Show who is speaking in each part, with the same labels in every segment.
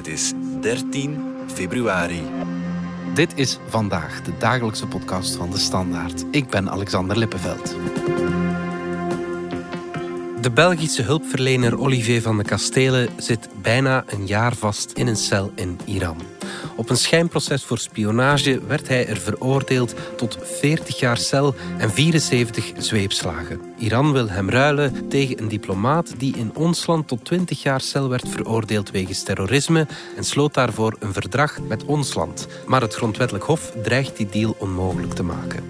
Speaker 1: Het is 13 februari.
Speaker 2: Dit is vandaag de dagelijkse podcast van de Standaard. Ik ben Alexander Lippenveld. De Belgische hulpverlener Olivier van de Kastelen zit bijna een jaar vast in een cel in Iran. Op een schijnproces voor spionage werd hij er veroordeeld tot 40 jaar cel en 74 zweepslagen. Iran wil hem ruilen tegen een diplomaat die in ons land tot 20 jaar cel werd veroordeeld wegens terrorisme en sloot daarvoor een verdrag met ons land. Maar het Grondwettelijk Hof dreigt die deal onmogelijk te maken.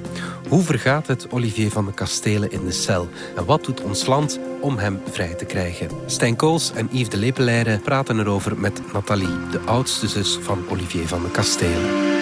Speaker 2: Hoe vergaat het Olivier van de Kastelen in de cel? En wat doet ons land om hem vrij te krijgen? Stijn Kools en Yves de Lepeleire praten erover met Nathalie, de oudste zus van Olivier van de Kastelen.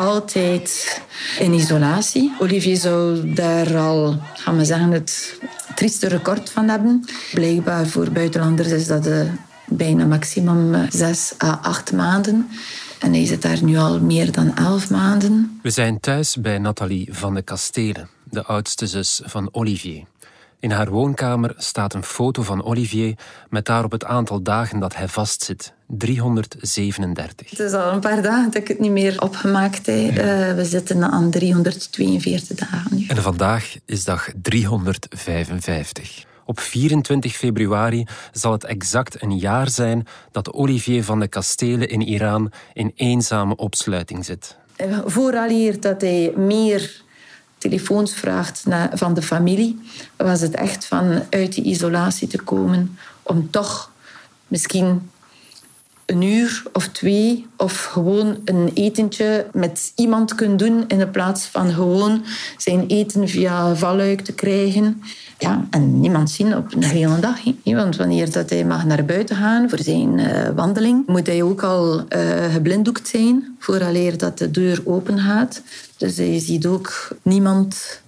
Speaker 3: Altijd in isolatie. Olivier zou daar al, gaan we zeggen, het trieste record van hebben. Blijkbaar voor buitenlanders is dat de bijna maximum zes à acht maanden. En hij zit daar nu al meer dan elf maanden.
Speaker 4: We zijn thuis bij Nathalie van de Kastelen, de oudste zus van Olivier. In haar woonkamer staat een foto van Olivier met daarop het aantal dagen dat hij vastzit. 337.
Speaker 3: Het is al een paar dagen dat ik het niet meer opgemaakt heb. Uh, we zitten aan 342 dagen nu.
Speaker 4: En vandaag is dag 355. Op 24 februari zal het exact een jaar zijn dat Olivier van de Kastelen in Iran in eenzame opsluiting zit.
Speaker 3: Vooraleer dat hij meer telefoons vraagt van de familie, was het echt van uit die isolatie te komen om toch misschien een uur of twee of gewoon een etentje met iemand kunnen doen in plaats van gewoon zijn eten via valluik te krijgen. Ja, en niemand zien op een hele dag. Want wanneer dat hij mag naar buiten gaan voor zijn uh, wandeling, moet hij ook al uh, geblinddoekt zijn vooraleer dat de deur open gaat. Dus hij ziet ook niemand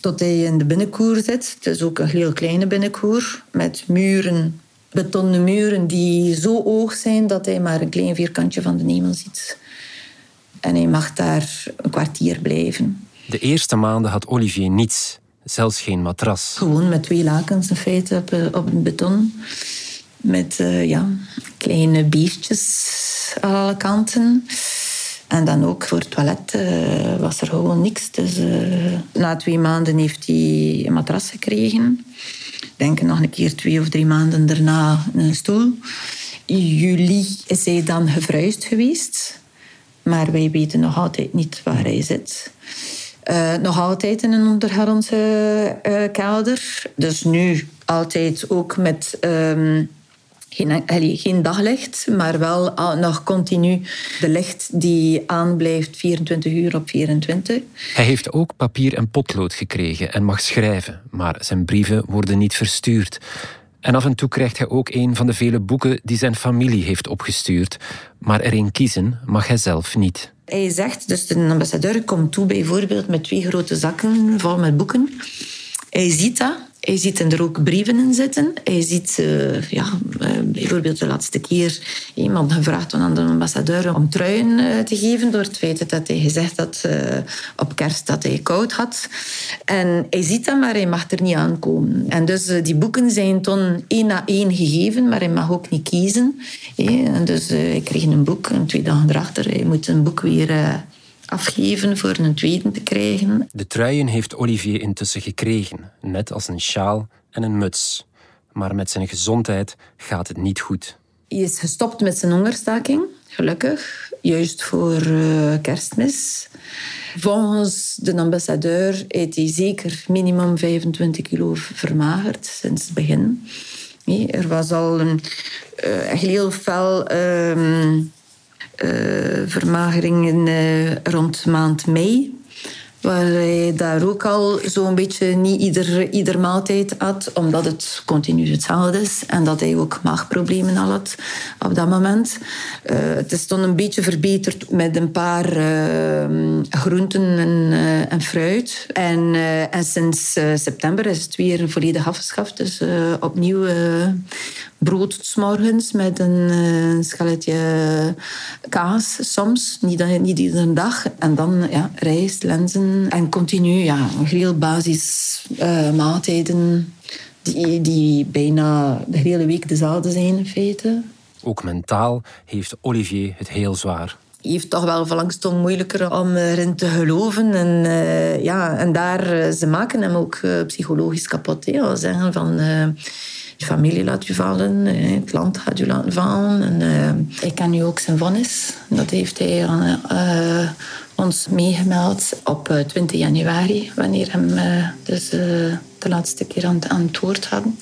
Speaker 3: tot hij in de binnenkoer zit. Het is ook een heel kleine binnenkoer met muren betonnen muren die zo hoog zijn dat hij maar een klein vierkantje van de hemel ziet. En hij mag daar een kwartier blijven.
Speaker 4: De eerste maanden had Olivier niets, zelfs geen matras.
Speaker 3: Gewoon met twee lakens in feite op, eh, op beton. Met uh, ja, kleine beestjes aan alle kanten. En dan ook voor het toilet uh, was er gewoon niks. Dus uh, na twee maanden heeft hij een matras gekregen denk nog een keer twee of drie maanden daarna een stoel. In juli is hij dan gevruist geweest. Maar wij weten nog altijd niet waar hij zit. Uh, nog altijd in een ondergrondse uh. Dus nu altijd ook met um, geen, geen daglicht, maar wel nog continu de licht die aanblijft 24 uur op 24.
Speaker 4: Hij heeft ook papier en potlood gekregen en mag schrijven, maar zijn brieven worden niet verstuurd. En af en toe krijgt hij ook een van de vele boeken die zijn familie heeft opgestuurd, maar erin kiezen mag hij zelf niet.
Speaker 3: Hij zegt, dus de ambassadeur komt toe bijvoorbeeld met twee grote zakken vol met boeken. Hij ziet dat hij ziet er ook brieven in zitten. Hij ziet uh, ja, uh, bijvoorbeeld de laatste keer iemand gevraagd aan de ambassadeur om truien uh, te geven door het feit dat hij gezegd had op kerst dat hij koud had. En hij ziet dat, maar hij mag er niet aankomen. En dus die boeken zijn toen één na één gegeven, maar hij mag ook niet kiezen. En dus hij kreeg een boek en twee dagen erachter, hij moet een boek weer afgeven voor een tweede te krijgen.
Speaker 4: De truien heeft Olivier intussen gekregen, net als een sjaal en een muts. Maar met zijn gezondheid gaat het niet goed.
Speaker 3: Hij is gestopt met zijn hongerstaking, gelukkig, juist voor uh, kerstmis. Volgens de ambassadeur heeft hij zeker minimum 25 kilo vermagerd sinds het begin. Nee, er was al een uh, heel fel uh, uh, vermagering in, rond maand mei. Waar hij daar ook al zo'n beetje niet ieder, ieder maaltijd had, omdat het continu hetzelfde is. En dat hij ook maagproblemen had op dat moment. Uh, het is dan een beetje verbeterd met een paar uh, groenten en, uh, en, fruit. En, en sinds september is het weer volledig afgeschaft. Dus opnieuw brood s morgens met een uh, kaas soms, niet, niet iedere dag. En dan ja, rijst, lenzen en continu ja, heel basis uh, maaltijden die, die bijna de hele week dezelfde zijn in feite.
Speaker 4: Ook mentaal heeft Olivier het heel zwaar
Speaker 3: hij heeft toch wel verlangstond moeilijker om erin te geloven. En, uh, ja, en daar, ze maken hem ook psychologisch kapot. Hè. Zeggen van, je familie laat u vallen, het land gaat u laten vallen. En, uh, ik ken nu ook zijn vonnis. Dat heeft hij uh, ons meegemeld op 20 januari, wanneer hem uh, dus de laatste keer aan, aan het woord hadden.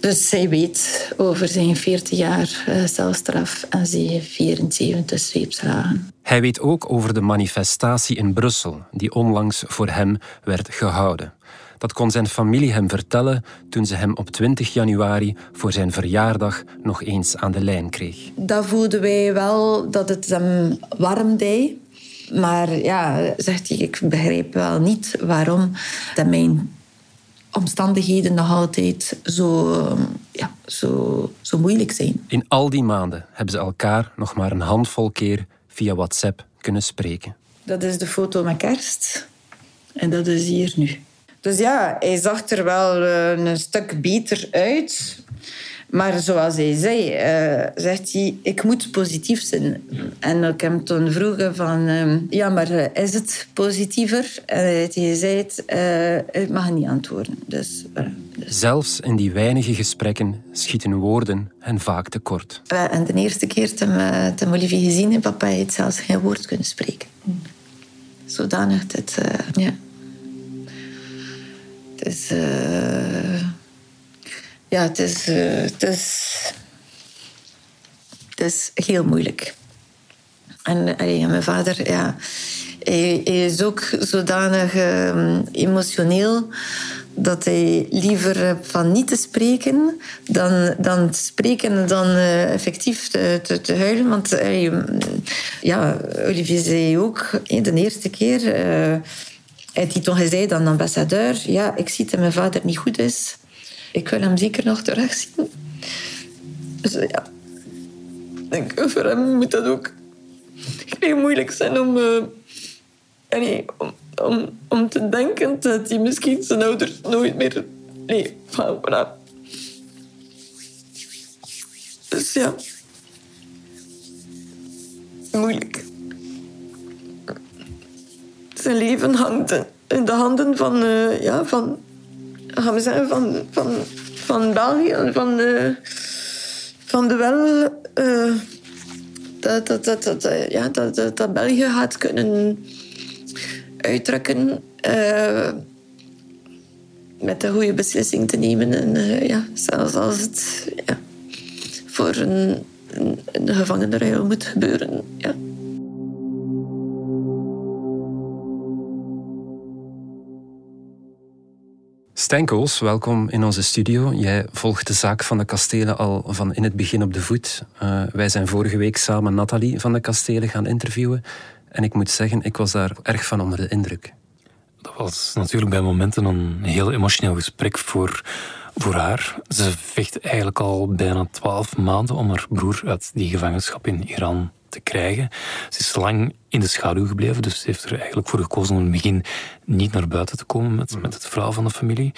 Speaker 3: Dus zij weet over zijn 40 jaar celstraf en zijn 74 zweepslagen.
Speaker 4: Hij weet ook over de manifestatie in Brussel, die onlangs voor hem werd gehouden. Dat kon zijn familie hem vertellen toen ze hem op 20 januari voor zijn verjaardag nog eens aan de lijn kreeg.
Speaker 3: Dat voelden wij wel dat het hem warm deed. Maar ja, zegt hij, ik begrijp wel niet waarom dat mijn omstandigheden nog altijd zo, ja, zo, zo moeilijk zijn.
Speaker 4: In al die maanden hebben ze elkaar nog maar een handvol keer via WhatsApp kunnen spreken.
Speaker 3: Dat is de foto met kerst. En dat is hier nu. Dus ja, hij zag er wel eh, een stuk beter uit. Maar zoals hij zei, uh, zegt hij, ik moet positief zijn. En ik hem toen vroegen van, uh, ja, maar eh, is het positiever? En hij zei, het, uh, ik mag niet antwoorden. Dus,
Speaker 4: dus, Zelfs in die weinige gesprekken schieten woorden hen vaak tekort.
Speaker 3: en de eerste keer toen, toen Olivier gezien papa heeft zelfs geen woord kunnen spreken. Zodanig dat, ja... Is... Uh, ja, het is, uh, het is... Het is heel moeilijk. En, mijn vader, ja... Hij, is ook zodanig uh, emotioneel dat hij liever van niet te spreken dan, dan te spreken en dan effectief te, te, te, huilen. Want uh, ja, Olivier zei ook de eerste keer heeft hij toen aan de ambassadeur... Ja, ik zie dat mijn vader niet goed is. Ik wil hem zeker nog terugzien. Dus ja... Voor hem moet dat ook heel moeilijk zijn om, om, om te denken dat hij misschien zijn ouders nooit meer... Nee, van, voilà. Dus ja... Moeilijk zijn leven hangt in de handen van, uh, ja, van, gaan we zeggen, van, van, van België en van, uh, van de wel. Uh, dat, dat, dat, dat, ja, dat, dat, dat België gaat kunnen uitdrukken met een goede beslissing te nemen. En ja, zelfs als het ja, voor een, een, een gevangenenruil moet gebeuren. Ja.
Speaker 4: Stenkoos, welkom in onze studio. Jij volgt de zaak van de kastelen al van in het begin op de voet. Uh, wij zijn vorige week samen Nathalie van de kastelen gaan interviewen. En ik moet zeggen, ik was daar erg van onder de indruk.
Speaker 5: Dat was natuurlijk bij momenten een heel emotioneel gesprek voor, voor haar. Ze vecht eigenlijk al bijna twaalf maanden om haar broer uit die gevangenschap in Iran te krijgen. Ze is lang in de schaduw gebleven, dus ze heeft er eigenlijk voor gekozen om in het begin niet naar buiten te komen met, met het verhaal van de familie.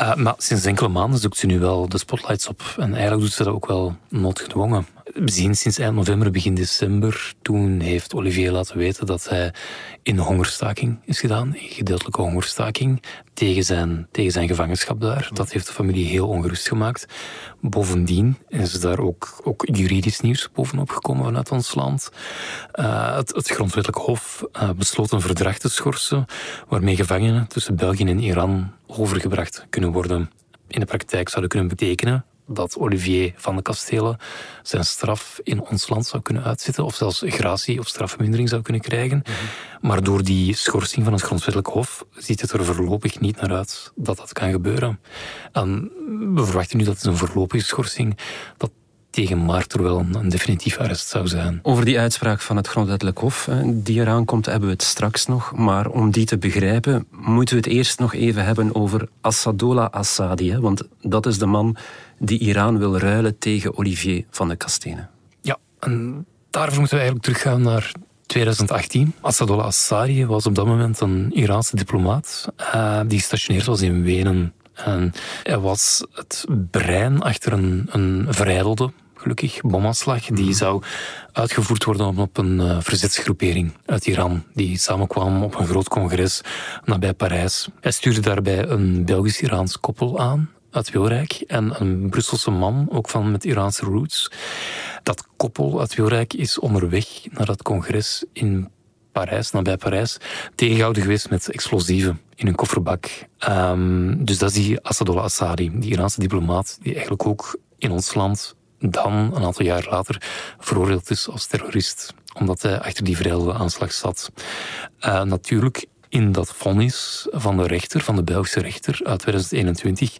Speaker 5: Uh, maar sinds enkele maanden zoekt ze nu wel de spotlights op. En eigenlijk doet ze dat ook wel noodgedwongen. We zien sinds eind november, begin december, toen heeft Olivier laten weten dat hij in hongerstaking is gedaan, in gedeeltelijke hongerstaking, tegen zijn, tegen zijn gevangenschap daar. Dat heeft de familie heel ongerust gemaakt. Bovendien is daar ook, ook juridisch nieuws bovenop gekomen vanuit ons land. Uh, het, grondwettelijk hof uh, besloot een verdrag te schorsen waarmee gevangenen tussen België en Iran overgebracht kunnen worden. In de praktijk zouden kunnen betekenen dat Olivier van de Kastelen zijn straf in ons land zou kunnen uitzitten, of zelfs gratie of strafvermindering zou kunnen krijgen. Mhm. Maar door die schorsing van het Grondwettelijk Hof ziet het er voorlopig niet naar uit dat dat kan gebeuren. En we verwachten nu dat het een voorlopige schorsing, dat tegen maart er wel een, definitief arrest zou zijn.
Speaker 4: Over die uitspraak van het Grondwettelijk Hof die eraan komt, hebben we het straks nog. Maar om die te begrijpen, moeten we het eerst nog even hebben over Assadola Assadi. Want dat is de man die Iran wil ruilen tegen Olivier van de Kastelen.
Speaker 5: Ja, en daarvoor moeten we eigenlijk teruggaan naar 2018. Assadola Assadi was op dat moment een Iraanse diplomaat uh, die gestationeerd was in Wenen. En hij was het brein achter een, een verijdelde gelukkig, bomaanslag. Die mhm. zou uitgevoerd worden op een uh, verzetsgroepering uit Iran. Die samenkwam op een groot congres nabij Parijs. Hij stuurde daarbij een Belgisch-Iraans koppel aan uit Wilrijk en een Brusselse man, ook van met Iraanse roots. Dat koppel uit Wilrijk is onderweg naar dat congres in Parijs, nabij Parijs, tegengehouden geweest met explosieven in een kofferbak. Um, dus dat is die Assadollah Assadi, die Iraanse diplomaat, die eigenlijk ook in ons land dan, een aantal jaar later, veroordeeld is als terrorist. Omdat hij achter die aanslag zat. Uh, natuurlijk, in dat vonnis van de rechter, van de Belgische rechter uit 2021,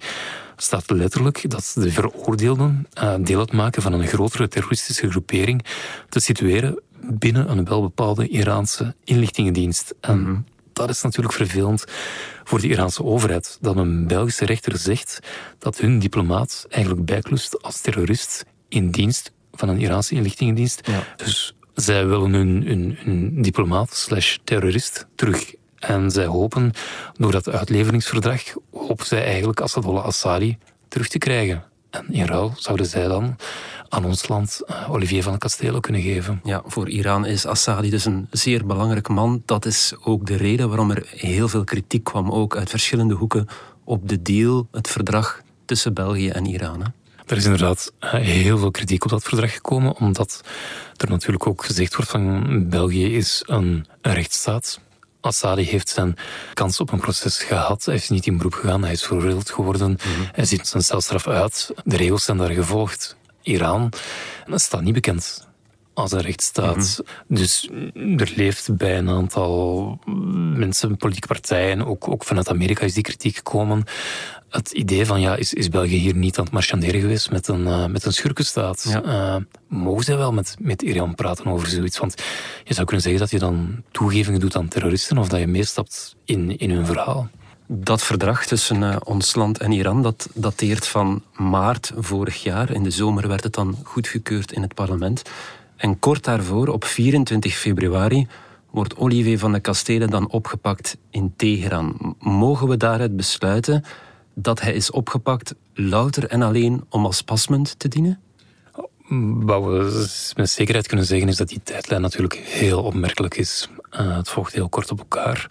Speaker 5: staat letterlijk dat de veroordeelden uh, deel uitmaken van een grotere terroristische groepering te situeren binnen een welbepaalde Iraanse inlichtingendienst. En mhm. dat is natuurlijk vervelend voor de Iraanse overheid. Dat een Belgische rechter zegt dat hun diplomaat eigenlijk bijklust als terrorist in dienst van een Iraanse inlichtingendienst. Dus zij willen hun, hun, hun diplomaat slash terrorist terug. En zij hopen, door dat uitleveringsverdrag, hopen zij eigenlijk Assadollah Assadi terug te krijgen. En in ruil zouden zij dan aan ons land uh, Olivier van Castelo kunnen geven.
Speaker 4: Ja, voor Iran is Assadi dus een zeer belangrijk man. Dat is ook de reden waarom er heel veel kritiek kwam, ook uit verschillende hoeken, op de deal, het verdrag tussen België en Iran. Hè?
Speaker 5: Er is inderdaad eh, heel veel kritiek op dat verdrag gekomen, omdat er natuurlijk ook gezegd wordt van België is een, rechtsstaat. Assadi heeft zijn kans op een proces gehad. Hij is niet in beroep gegaan, hij is veroordeeld geworden. Mhm. Hij ziet zijn celstraf uit. De regels zijn daar gevolgd. Iran dat staat niet bekend als een rechtsstaat. Mhm. Dus er leeft bij een aantal mensen, politieke partijen, ook, ook vanuit Amerika is die kritiek gekomen. Het idee van, ja, is, is België hier niet aan het marchanderen geweest met een, uh, met een schurkenstaat? Ja. Uh, mogen zij wel met, met Iran praten over zoiets? Want je zou kunnen zeggen dat je dan toegevingen doet aan terroristen of dat je meestapt in, in hun verhaal.
Speaker 4: Dat verdrag tussen uh, ons land en Iran dat dateert van maart vorig jaar. In de zomer werd het dan goedgekeurd in het parlement. En kort daarvoor, op 24 februari, wordt Olivier van de Kastelen dan opgepakt in Teheran. Mogen we daaruit besluiten dat hij is opgepakt louter en alleen om als pasmunt te dienen?
Speaker 5: Wat we met zekerheid kunnen zeggen is dat die tijdlijn natuurlijk heel opmerkelijk is. Uh, het volgt heel kort op elkaar.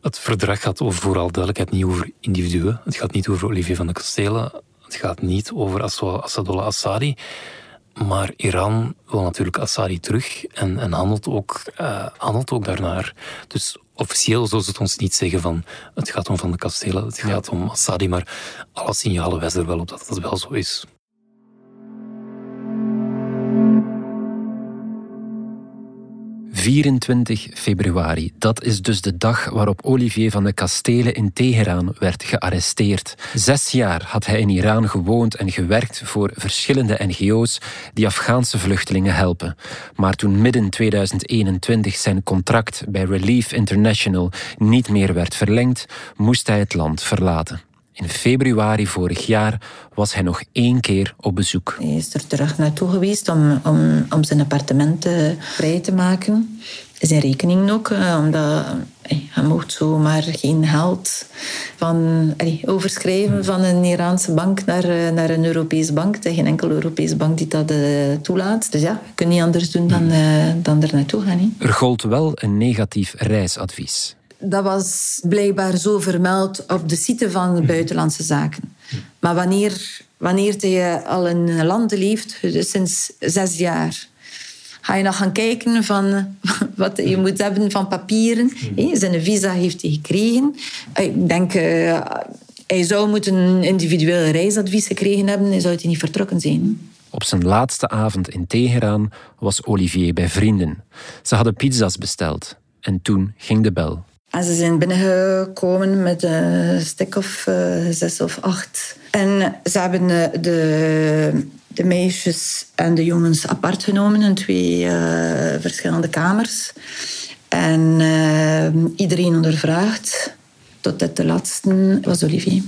Speaker 5: Het verdrag gaat over, vooral duidelijkheid niet over individuen. Het gaat niet over Olivier van de Kastelen. Het gaat niet over Assadollah Assadi. Maar Iran wil natuurlijk Assadi terug en, en handelt, ook, uh, handelt ook daarnaar. Dus officieel zullen ze het ons niet zeggen van het gaat om Van de Kastelen, het gaat om Assadi, maar alle signalen wijzen er wel op dat dat wel zo is.
Speaker 4: 24 februari. Dat is dus de dag waarop Olivier van de Kastelen in Teheran werd gearresteerd. Zes jaar had hij in Iran gewoond en gewerkt voor verschillende NGO's die Afghaanse vluchtelingen helpen. Maar toen midden 2021 zijn contract bij Relief International niet meer werd verlengd, moest hij het land verlaten. In februari vorig jaar was hij nog één keer op bezoek.
Speaker 3: Hij is er terug naartoe geweest om, om, om zijn appartement vrij te maken. Zijn rekening ook, eh, omdat hij mocht zomaar geen geld van, overschrijven van een Iraanse bank naar, eh, naar een Europese bank. Er is geen enkele Europese bank die dat uh, toelaat. Dus ja, je kunt niet anders doen dan, uh, dan er naartoe gaan.
Speaker 4: Er gold wel een negatief reisadvies
Speaker 3: dat was blijkbaar zo vermeld op de site van de buitenlandse zaken. Maar wanneer, wanneer je al in landen leeft, dus sinds zes jaar, ga je nog gaan kijken van wat je moet hebben van papieren. Zijn visa heeft hij gekregen. Ik denk, eh, hij zou moeten een individueel reisadvies gekregen hebben, hij zou hij niet vertrokken zijn.
Speaker 4: Op zijn laatste avond in Teheran was Olivier bij vrienden. Ze hadden pizza's besteld en toen ging de bel.
Speaker 3: En ze zijn binnengekomen met een stuk of uh, zes of acht. En ze hebben de, de meisjes en de jongens apart genomen in twee uh, verschillende kamers. En iedereen ondervraagd. Tot de laatste was Olivier.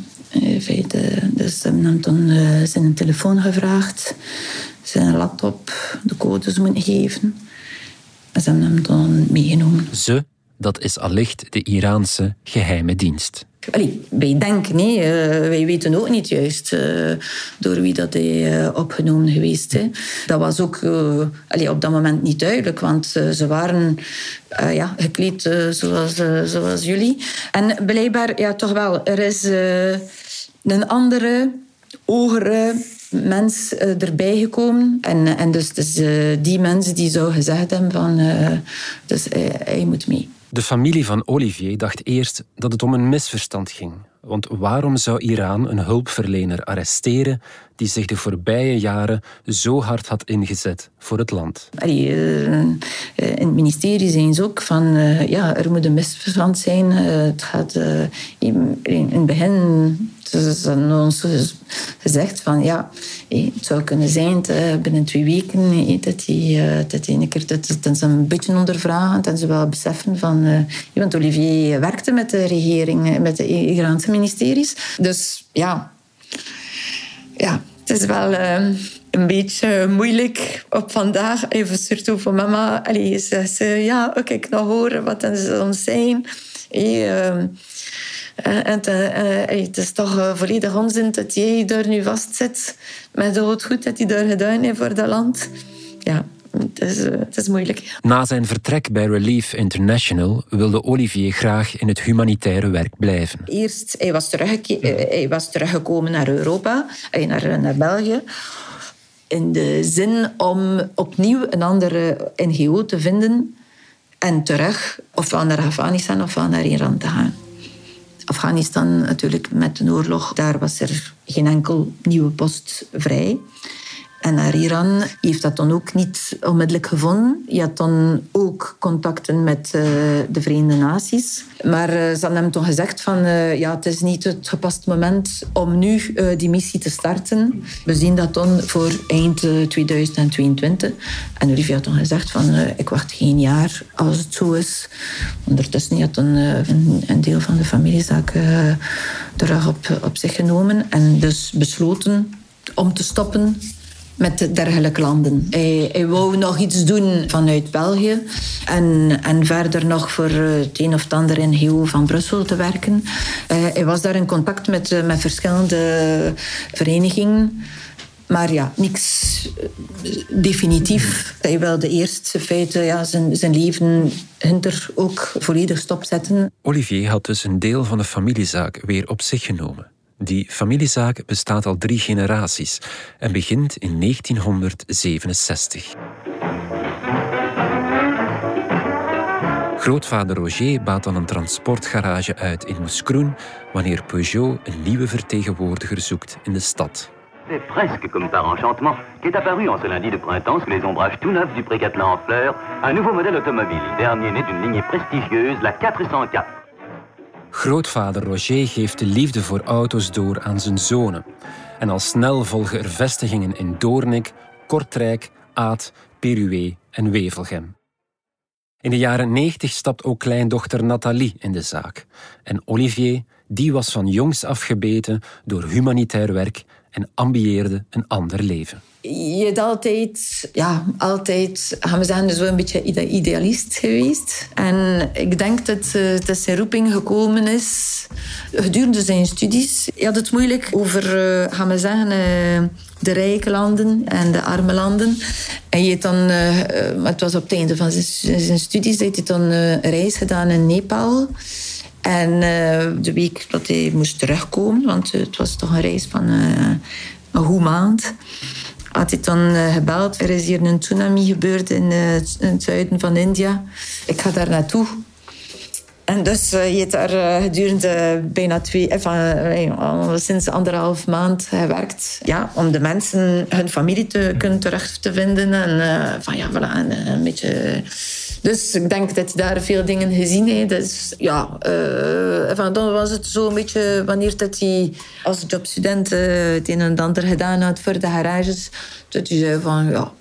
Speaker 3: Dus ze hebben hem toen zijn telefoon gevraagd, zijn laptop, de codes moeten geven. En ze hebben hem toen meegenomen.
Speaker 4: Ze dat is allicht de Iraanse geheime dienst.
Speaker 3: Wij denken, nee, uh, wij weten ook niet juist uh, door wie dat hij uh, opgenomen geweest. Dat was ook op dat moment niet duidelijk, want ze waren ja, gekleed zoals, zoals jullie. En blijkbaar, ja, toch wel, er is een andere, hogere mens erbij gekomen. En, en dus, dus die mens die zou gezegd hebben van, dus hij moet mee.
Speaker 4: De familie van Olivier dacht eerst dat het om een misverstand ging. Want waarom zou Iran een hulpverlener arresteren die zich de voorbije jaren zo hard had ingezet voor het land?
Speaker 3: Eh, in het ministerie zijn ze ook van, eh, ja, er moet een misverstand zijn. Eh, het gaat in het begin ze hebben ons gezegd van ja, het zou kunnen zijn binnen twee weken dat hij dat een keer dat, ze een beetje ondervragen en ze wel beseffen van uh, want Olivier werkte met de regering, met de Iraanse ministeries. Dus ja, ja het is wel een beetje moeilijk op vandaag. Even surtout voor mama. Allee, ze ja, oké, ik nog horen wat ze ons zijn. Hey, eh, en uh, het is toch uh, volledig onzin dat jij daar nu vastzit met al het goed dat hij daar gedaan heeft voor dat land. Ja, het is, het is moeilijk.
Speaker 4: Na zijn vertrek bij Relief International wilde Olivier graag in het humanitaire werk blijven.
Speaker 3: Eerst, hij was, hij was teruggekomen naar Europa, naar, naar België in de zin om opnieuw een andere NGO te vinden en terug ofwel naar Afghanistan ofwel naar Iran te gaan. Afghanistan natuurlijk met de oorlog, daar was er geen enkel nieuwe post vrij. En naar Iran heeft dat dan ook niet onmiddellijk gevonden. Je had dan ook contacten met uh, de Verenigde Naties. Maar uh, ze hadden hem toen gezegd van... Uh, ja, het is niet het gepaste moment om nu die missie te starten. We zien dat dan voor eind 2022. En Olivia had toen gezegd van... ik wacht geen jaar als het zo is. Ondertussen had dan een, deel van de familiezaak terug op, op zich genomen. En dus besloten om te stoppen met dergelijke landen. Hij, hij, wou nog iets doen vanuit België en, en verder nog voor het een of ander in GO van Brussel te werken. Uh, hij was daar in contact met, eh, met verschillende verenigingen. Maar ja, niks eh, definitief. Hij wilde eerst feiten, ja, zijn, zijn leven hinter ook volledig stopzetten.
Speaker 4: Olivier had dus een deel van de familiezaak weer op zich genomen. Die familiezaak bestaat al drie generaties en begint in 1967. Grootvader Roger baat dan een transportgarage uit in Moeskroen wanneer Peugeot een nieuwe vertegenwoordiger zoekt in de stad.
Speaker 6: C'est presque comme par enchantement qu'est apparu en ce lundi de printemps sous les ombrages tout neufs du Précatelan en fleurs un nouveau modèle automobile, dernier né d'une lignée prestigieuse, la 404.
Speaker 4: Grootvader Roger geeft de liefde voor auto's door aan zijn zonen. En al snel volgen er vestigingen in Doornik, Kortrijk, Aad, Peruwe en Wevelgem. In de jaren 90 stapt ook kleindochter Nathalie in de zaak. En Olivier, die was van jongs af gebeten door humanitair werk en ambieerde een ander leven.
Speaker 3: Je hebt altijd, ja, altijd, gaan we zeggen, zo een beetje idealist geweest. En ik denk dat, uh, dat zijn roeping gekomen is gedurende zijn studies. Hij had het moeilijk over, uh, gaan we zeggen, uh, de rijke landen en de arme landen. En je dan, het was op het einde van zijn, studies, hij dan een reis gedaan in Nepal. En de week dat hij moest terugkomen, want het was toch een reis van een goede maand, had hij dan gebeld. Er is hier een tsunami gebeurd in, in, het zuiden van India. Ik ga daar naartoe. En dus je hebt daar gedurende bijna twee, sinds anderhalf maand gewerkt. Ja, om de mensen hun familie te kunnen terug te vinden. En van ja, voilà, en, een beetje... Dus ik denk dat je daar veel dingen gezien heeft. Dus ja, van dan was het zo een beetje wanneer dat hij als jobstudent het een en ander gedaan had voor de garages. Dat hij zei van ja,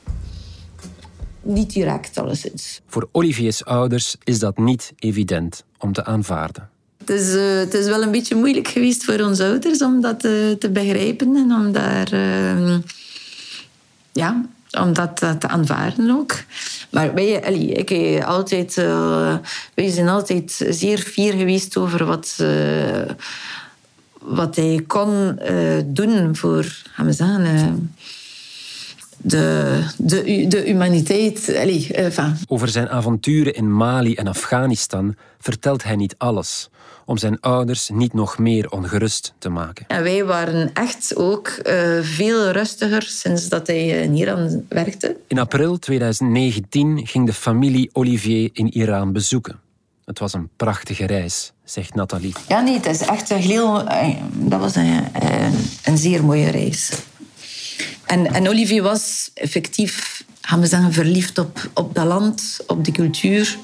Speaker 3: niet direct alleszins.
Speaker 4: Voor Olivier's ouders is dat niet evident om te aanvaarden.
Speaker 3: Het is, uh, het is wel een beetje moeilijk geweest voor onze ouders om dat uh, te begrijpen en om daar... Uh, ja, om dat te aanvaarden ook. Maar wij, allee, ik, altijd, wij zijn altijd zeer fier geweest over wat, wat hij kon doen voor, gaan we zeggen de, de, de humaniteit. Allez, enfin.
Speaker 4: Over zijn avonturen in Mali en Afghanistan vertelt hij niet alles. Om zijn ouders niet nog meer ongerust te maken.
Speaker 3: En wij waren echt ook uh, veel rustiger sinds dat hij in Iran werkte.
Speaker 4: In april 2019 ging de familie Olivier in Iran bezoeken. Het was een prachtige reis, zegt Nathalie.
Speaker 3: Ja, nee, het is echt een heel... Dat was een, een zeer mooie reis. En, en Olivier was effectief, gaan we zeggen, verliefd op, op dat land, op de cultuur,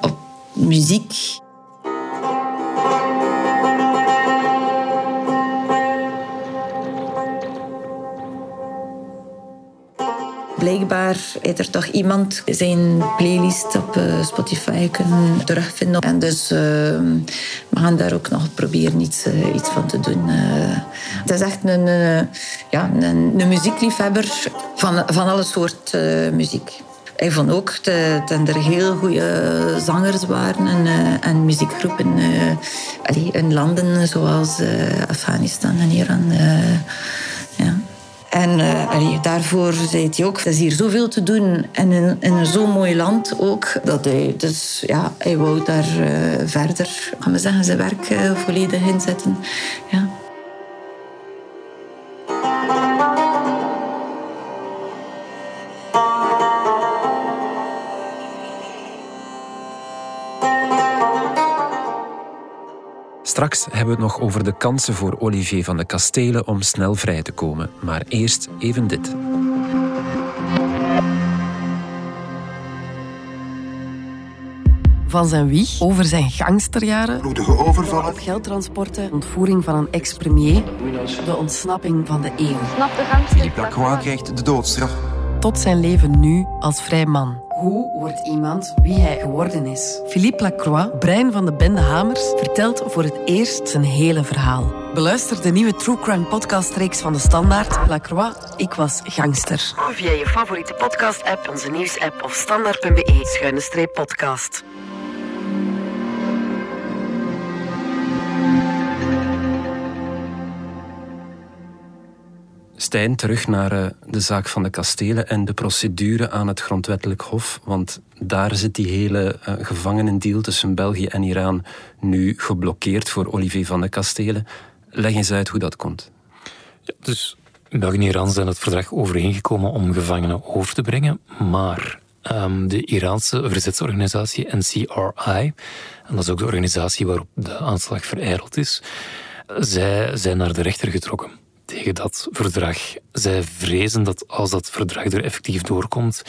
Speaker 3: op muziek. Blijkbaar heeft er toch iemand zijn playlist op eh, Spotify kunnen terugvinden. En dus uh, we gaan daar ook nog proberen iets, uh, iets van te doen. het is echt een, ja, een, een, muziekliefhebber van, van alle soort muziek. Hij vond ook dat er heel goede zangers waren en, en muziekgroepen in landen zoals Afghanistan en Iran. En uh, daarvoor zei hij ook, er is hier zoveel te doen en in, in zo'n mooi land ook, dat hij, dus ja, hij wou daar uh, verder, we zeggen, zijn werk uh, volledig inzetten. Ja.
Speaker 4: Straks hebben we het nog over de kansen voor Olivier van de Kastelen om snel vrij te komen. Maar eerst even dit.
Speaker 7: Van zijn wieg over zijn gangsterjaren,
Speaker 8: bloedige overvallen,
Speaker 7: geldtransporten, ontvoering van een ex-premier, de ontsnapping van de eeuw.
Speaker 9: Snap de gangster.
Speaker 8: Philippe Lacroix krijgt de doodstraf.
Speaker 7: Tot zijn leven nu als vrij man. Hoe wordt iemand wie hij geworden is? Philippe Lacroix, brein van de bende Hamers, vertelt voor het eerst zijn hele verhaal. Beluister de nieuwe True Crime podcast-reeks van de Standaard. Lacroix, ik was gangster. Via je favoriete podcast-app, onze nieuws-app of standaard.be-podcast.
Speaker 4: Stijn, terug naar uh, de zaak van de kastelen en de procedure aan het grondwettelijk hof. Want daar zit die hele uh, gevangenendeal tussen België en Iran nu geblokkeerd voor Olivier van de Kastelen. Leg eens uit hoe dat komt.
Speaker 5: Ja, dus België en Iran zijn het verdrag overeengekomen om gevangenen over te brengen. Maar um, de Iraanse verzetsorganisatie NCRI, en dat is ook de organisatie waarop de aanslag vereideld is, zij zijn naar de rechter getrokken tegen dat verdrag. Zij vrezen dat als dat verdrag er effectief doorkomt,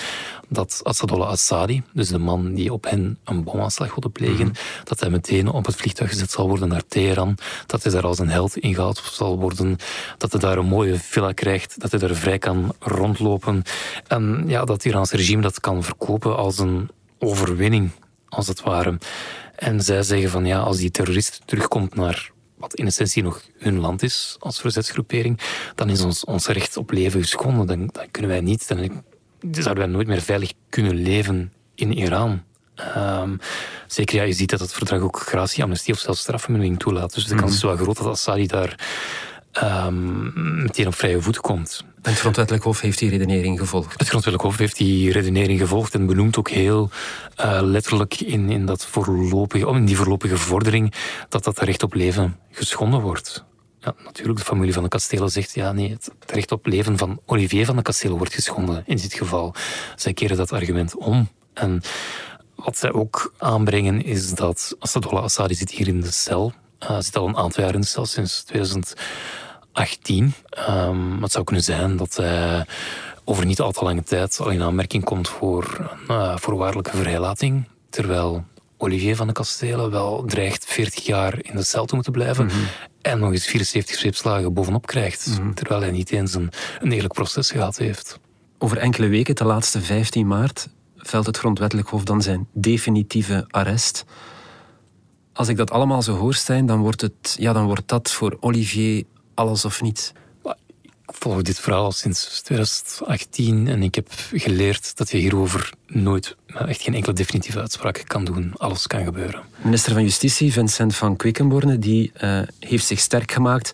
Speaker 5: dat Assadollah Assadi, dus de man die op hen een bomaanslag wilde plegen, mhm. dat hij meteen op het vliegtuig gezet zal worden naar Teheran, dat hij daar als een held ingehaald zal worden, dat hij daar een mooie villa krijgt, dat hij daar vrij kan rondlopen. En ja, dat het Iraanse regime dat kan verkopen als een overwinning, als het ware. En zij zeggen van ja, als die terrorist terugkomt naar wat in essentie nog hun land is als verzetsgroepering, dan is ons, ons recht op leven geschonden. Dan, dan kunnen wij niet, dan zouden wij nooit meer veilig kunnen leven in Iran. Um, zeker, ja, je ziet dat het verdrag ook gratie, amnestie of zelfs strafvermindering toelaat. Dus de kans is mhm. wel groot dat Assadi daar um, meteen op vrije voet komt.
Speaker 4: En het Grondwettelijk Hof heeft die redenering gevolgd?
Speaker 5: Het Grondwettelijk Hof heeft die redenering gevolgd en benoemt ook heel uh, letterlijk in, in, dat voorlopige, in die voorlopige vordering dat dat recht op leven geschonden wordt. Ja, natuurlijk, de familie van de kastelen zegt ja, nee, het recht op leven van Olivier van de kastelen wordt geschonden in dit geval. Zij keren dat argument om. En Wat zij ook aanbrengen is dat Assadollah Assadi zit hier in de cel. Uh, zit al een aantal jaar in de cel, sinds 2018. Um, het zou kunnen zijn dat hij over niet al te lange tijd al in aanmerking komt voor een uh, voorwaardelijke vrijlating. Terwijl Olivier van de Kastelen wel dreigt 40 jaar in de cel te moeten blijven. Mhm. En nog eens 74 zweepslagen bovenop krijgt. Mhm. Terwijl hij niet eens een, een eerlijk proces gehad heeft.
Speaker 4: Over enkele weken, de laatste 15 maart, velt het Grondwettelijk Hof dan zijn definitieve arrest. Als ik dat allemaal zo hoor, Stijn, dan wordt, het, ja, dan wordt dat voor Olivier alles of niets.
Speaker 5: Ik volg dit verhaal sinds 2018 en ik heb geleerd dat je hierover nooit, echt geen enkele definitieve uitspraak kan doen. Alles kan gebeuren.
Speaker 4: Minister van Justitie, Vincent van Quickenborne, die uh, heeft zich sterk gemaakt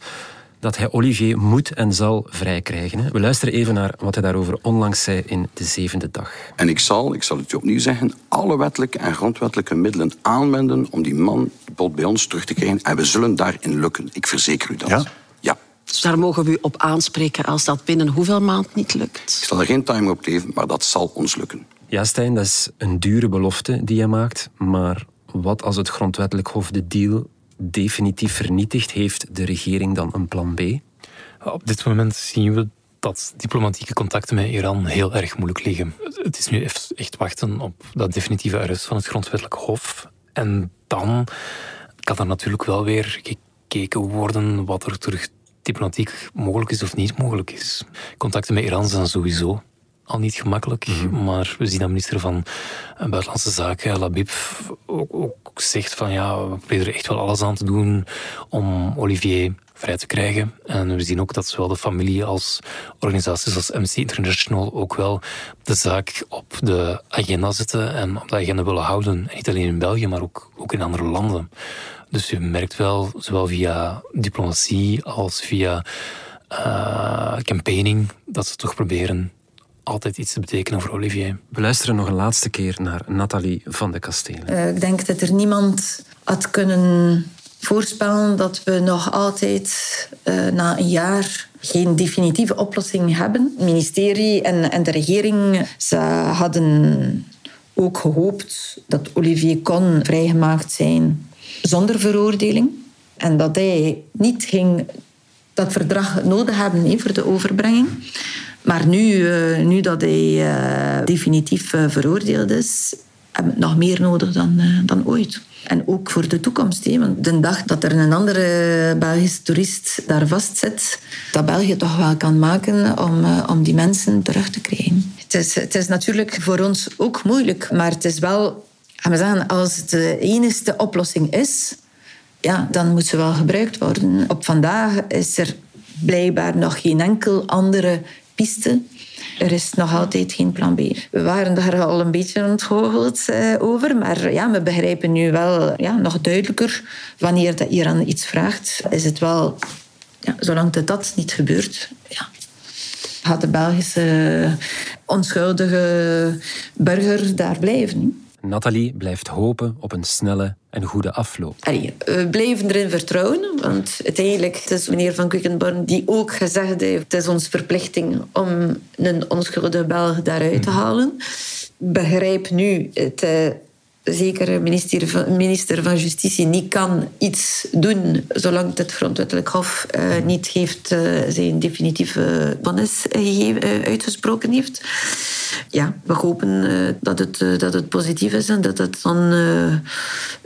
Speaker 4: dat hij Olivier moet en zal vrijkrijgen. We luisteren even naar wat hij daarover onlangs zei in de zevende dag.
Speaker 9: En ik zal, ik zal het u opnieuw zeggen, alle wettelijke en grondwettelijke middelen aanwenden om die man bij ons terug te krijgen. En we zullen daarin lukken. Ik verzeker u dat.
Speaker 10: Ja? Dus daar mogen we u op aanspreken als dat binnen hoeveel maand niet lukt?
Speaker 9: Ik zal er geen timer op geven, maar dat zal ons lukken.
Speaker 4: Ja, Stijn, dat is een dure belofte die je maakt. Maar wat als het grondwettelijk hof de deal definitief vernietigd, heeft de regering dan een plan B?
Speaker 5: Op dit moment zien we dat diplomatieke contacten met Iran heel erg moeilijk liggen. Het is nu echt wachten op dat definitieve arrest van het grondwettelijk hof. En dan kan er natuurlijk wel weer gekeken worden wat er terug diplomatiek mogelijk is of niet mogelijk is. Contacten met Iran zijn sowieso al niet gemakkelijk. Mhm. Maar we zien dat minister van Buitenlandse Zaken, Labib, ook, ook, zegt van ja, we proberen er echt wel alles aan te doen om Olivier vrij te krijgen. En we zien ook dat zowel de familie als organisaties als MC International ook wel de zaak op de agenda zetten en op de agenda willen houden. niet alleen in België, maar ook, ook in andere landen. Dus je merkt wel, zowel via diplomatie als via uh, campaigning, dat ze toch proberen altijd iets te betekenen voor Olivier.
Speaker 4: We luisteren nog een laatste keer naar Nathalie van de Kastelen.
Speaker 3: Uh, ik denk dat er niemand had kunnen voorspellen dat we nog altijd uh, na een jaar geen definitieve oplossing hebben. Het ministerie en, en de regering ze hadden ook gehoopt dat Olivier kon vrijgemaakt zijn zonder veroordeling. En dat hij niet ging dat verdrag nodig hebben voor de overbrenging. Maar nu, eh, nu dat hij eh, definitief eh, veroordeeld is, hebben we nog meer nodig dan, dan ooit. En ook voor de toekomst. Want de dag dat er een andere Belgische toerist daar vastzit, dat België toch wel kan maken om, om die mensen terug te krijgen. Het is, het is natuurlijk voor ons ook moeilijk, maar het is wel, zeggen, als het de enige oplossing is, ja, dan moet ze wel gebruikt worden. Op vandaag is er blijkbaar nog geen enkel andere piste. Er is nog altijd geen plan B. We waren daar al een beetje ontgoocheld eh, over, maar ja, we begrijpen nu wel ja, nog duidelijker wanneer dat Iran iets vraagt, is het wel, ja, zolang dat, dat niet gebeurt, ja, gaat de Belgische onschuldige burger daar blijven.
Speaker 4: Nathalie blijft hopen op een snelle en goede afloop.
Speaker 3: we blijven erin vertrouwen, want uiteindelijk het is meneer Van Quickenborn die ook gezegd heeft het is onze verplichting om een onschuldige Belg daaruit te mhm. halen. Begrijp nu het eh, zeker minister minister van Justitie niet kan iets doen zolang het grondwettelijk hof uh, niet heeft uh, zijn definitieve vonnis uh, uitgesproken heeft. Ja, we hopen dat, het, dat het positief is en dat het dan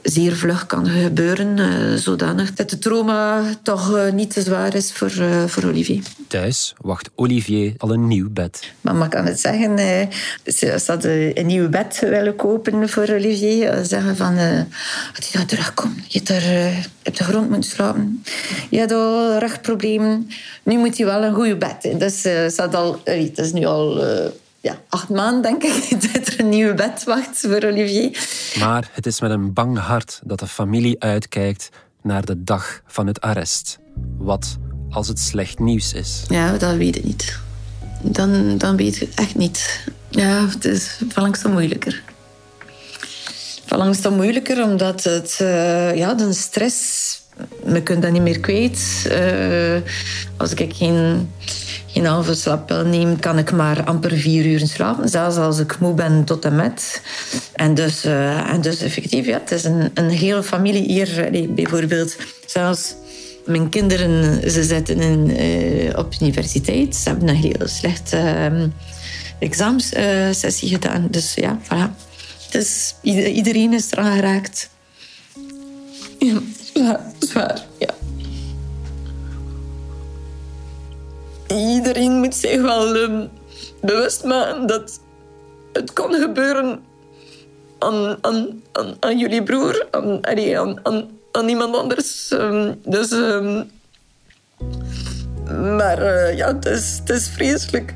Speaker 3: zeer vlug kan gebeuren, zodanig dat het trauma toch niet te zwaar is voor, voor Olivier.
Speaker 4: Thuis wacht Olivier al een nieuw bed.
Speaker 3: Mama kan het zeggen, ze hadden een nieuw bed willen kopen voor Olivier zeggen van... Uh, als hij terugkomt, je hebt, uh, op de grond moeten slapen. Je hebt al rugproblemen. Nu moet hij wel een goede bed. Dus uh, al, het is nu al ja, acht maanden, denk ik, dat er een nieuwe bed wacht voor Olivier.
Speaker 4: Maar het is met een bang hart dat de familie uitkijkt naar de dag van het arrest. Wat als het slecht nieuws is?
Speaker 3: Ja, dat weet ik niet. Dan, dan weet ik het echt niet. Ja, het is van langzaam moeilijker langs dan moeilijker, omdat het, uh, ja, de stress, we kunnen dat niet meer kwijt. Uh, als ik geen, geen halve slaapwel neem, kan ik maar amper vier uur slapen. Zelfs als ik moe ben tot en met. En dus, uh, en dus effectief, ja, het is een, een hele familie hier. bijvoorbeeld, zelfs mijn kinderen, ze zitten in, uh, op universiteit. Ze hebben een heel slechte uh, examensessie gedaan. Dus ja, voilà. Dus iedereen is eraan geraakt. Ja, zwaar, zwaar, ja. Iedereen moet zich wel um, bewust maken dat het kan gebeuren aan, aan, aan, jullie broer, aan, aan, aan, aan iemand anders. Um, dus, um, maar uh, ja, het is, het is vreselijk.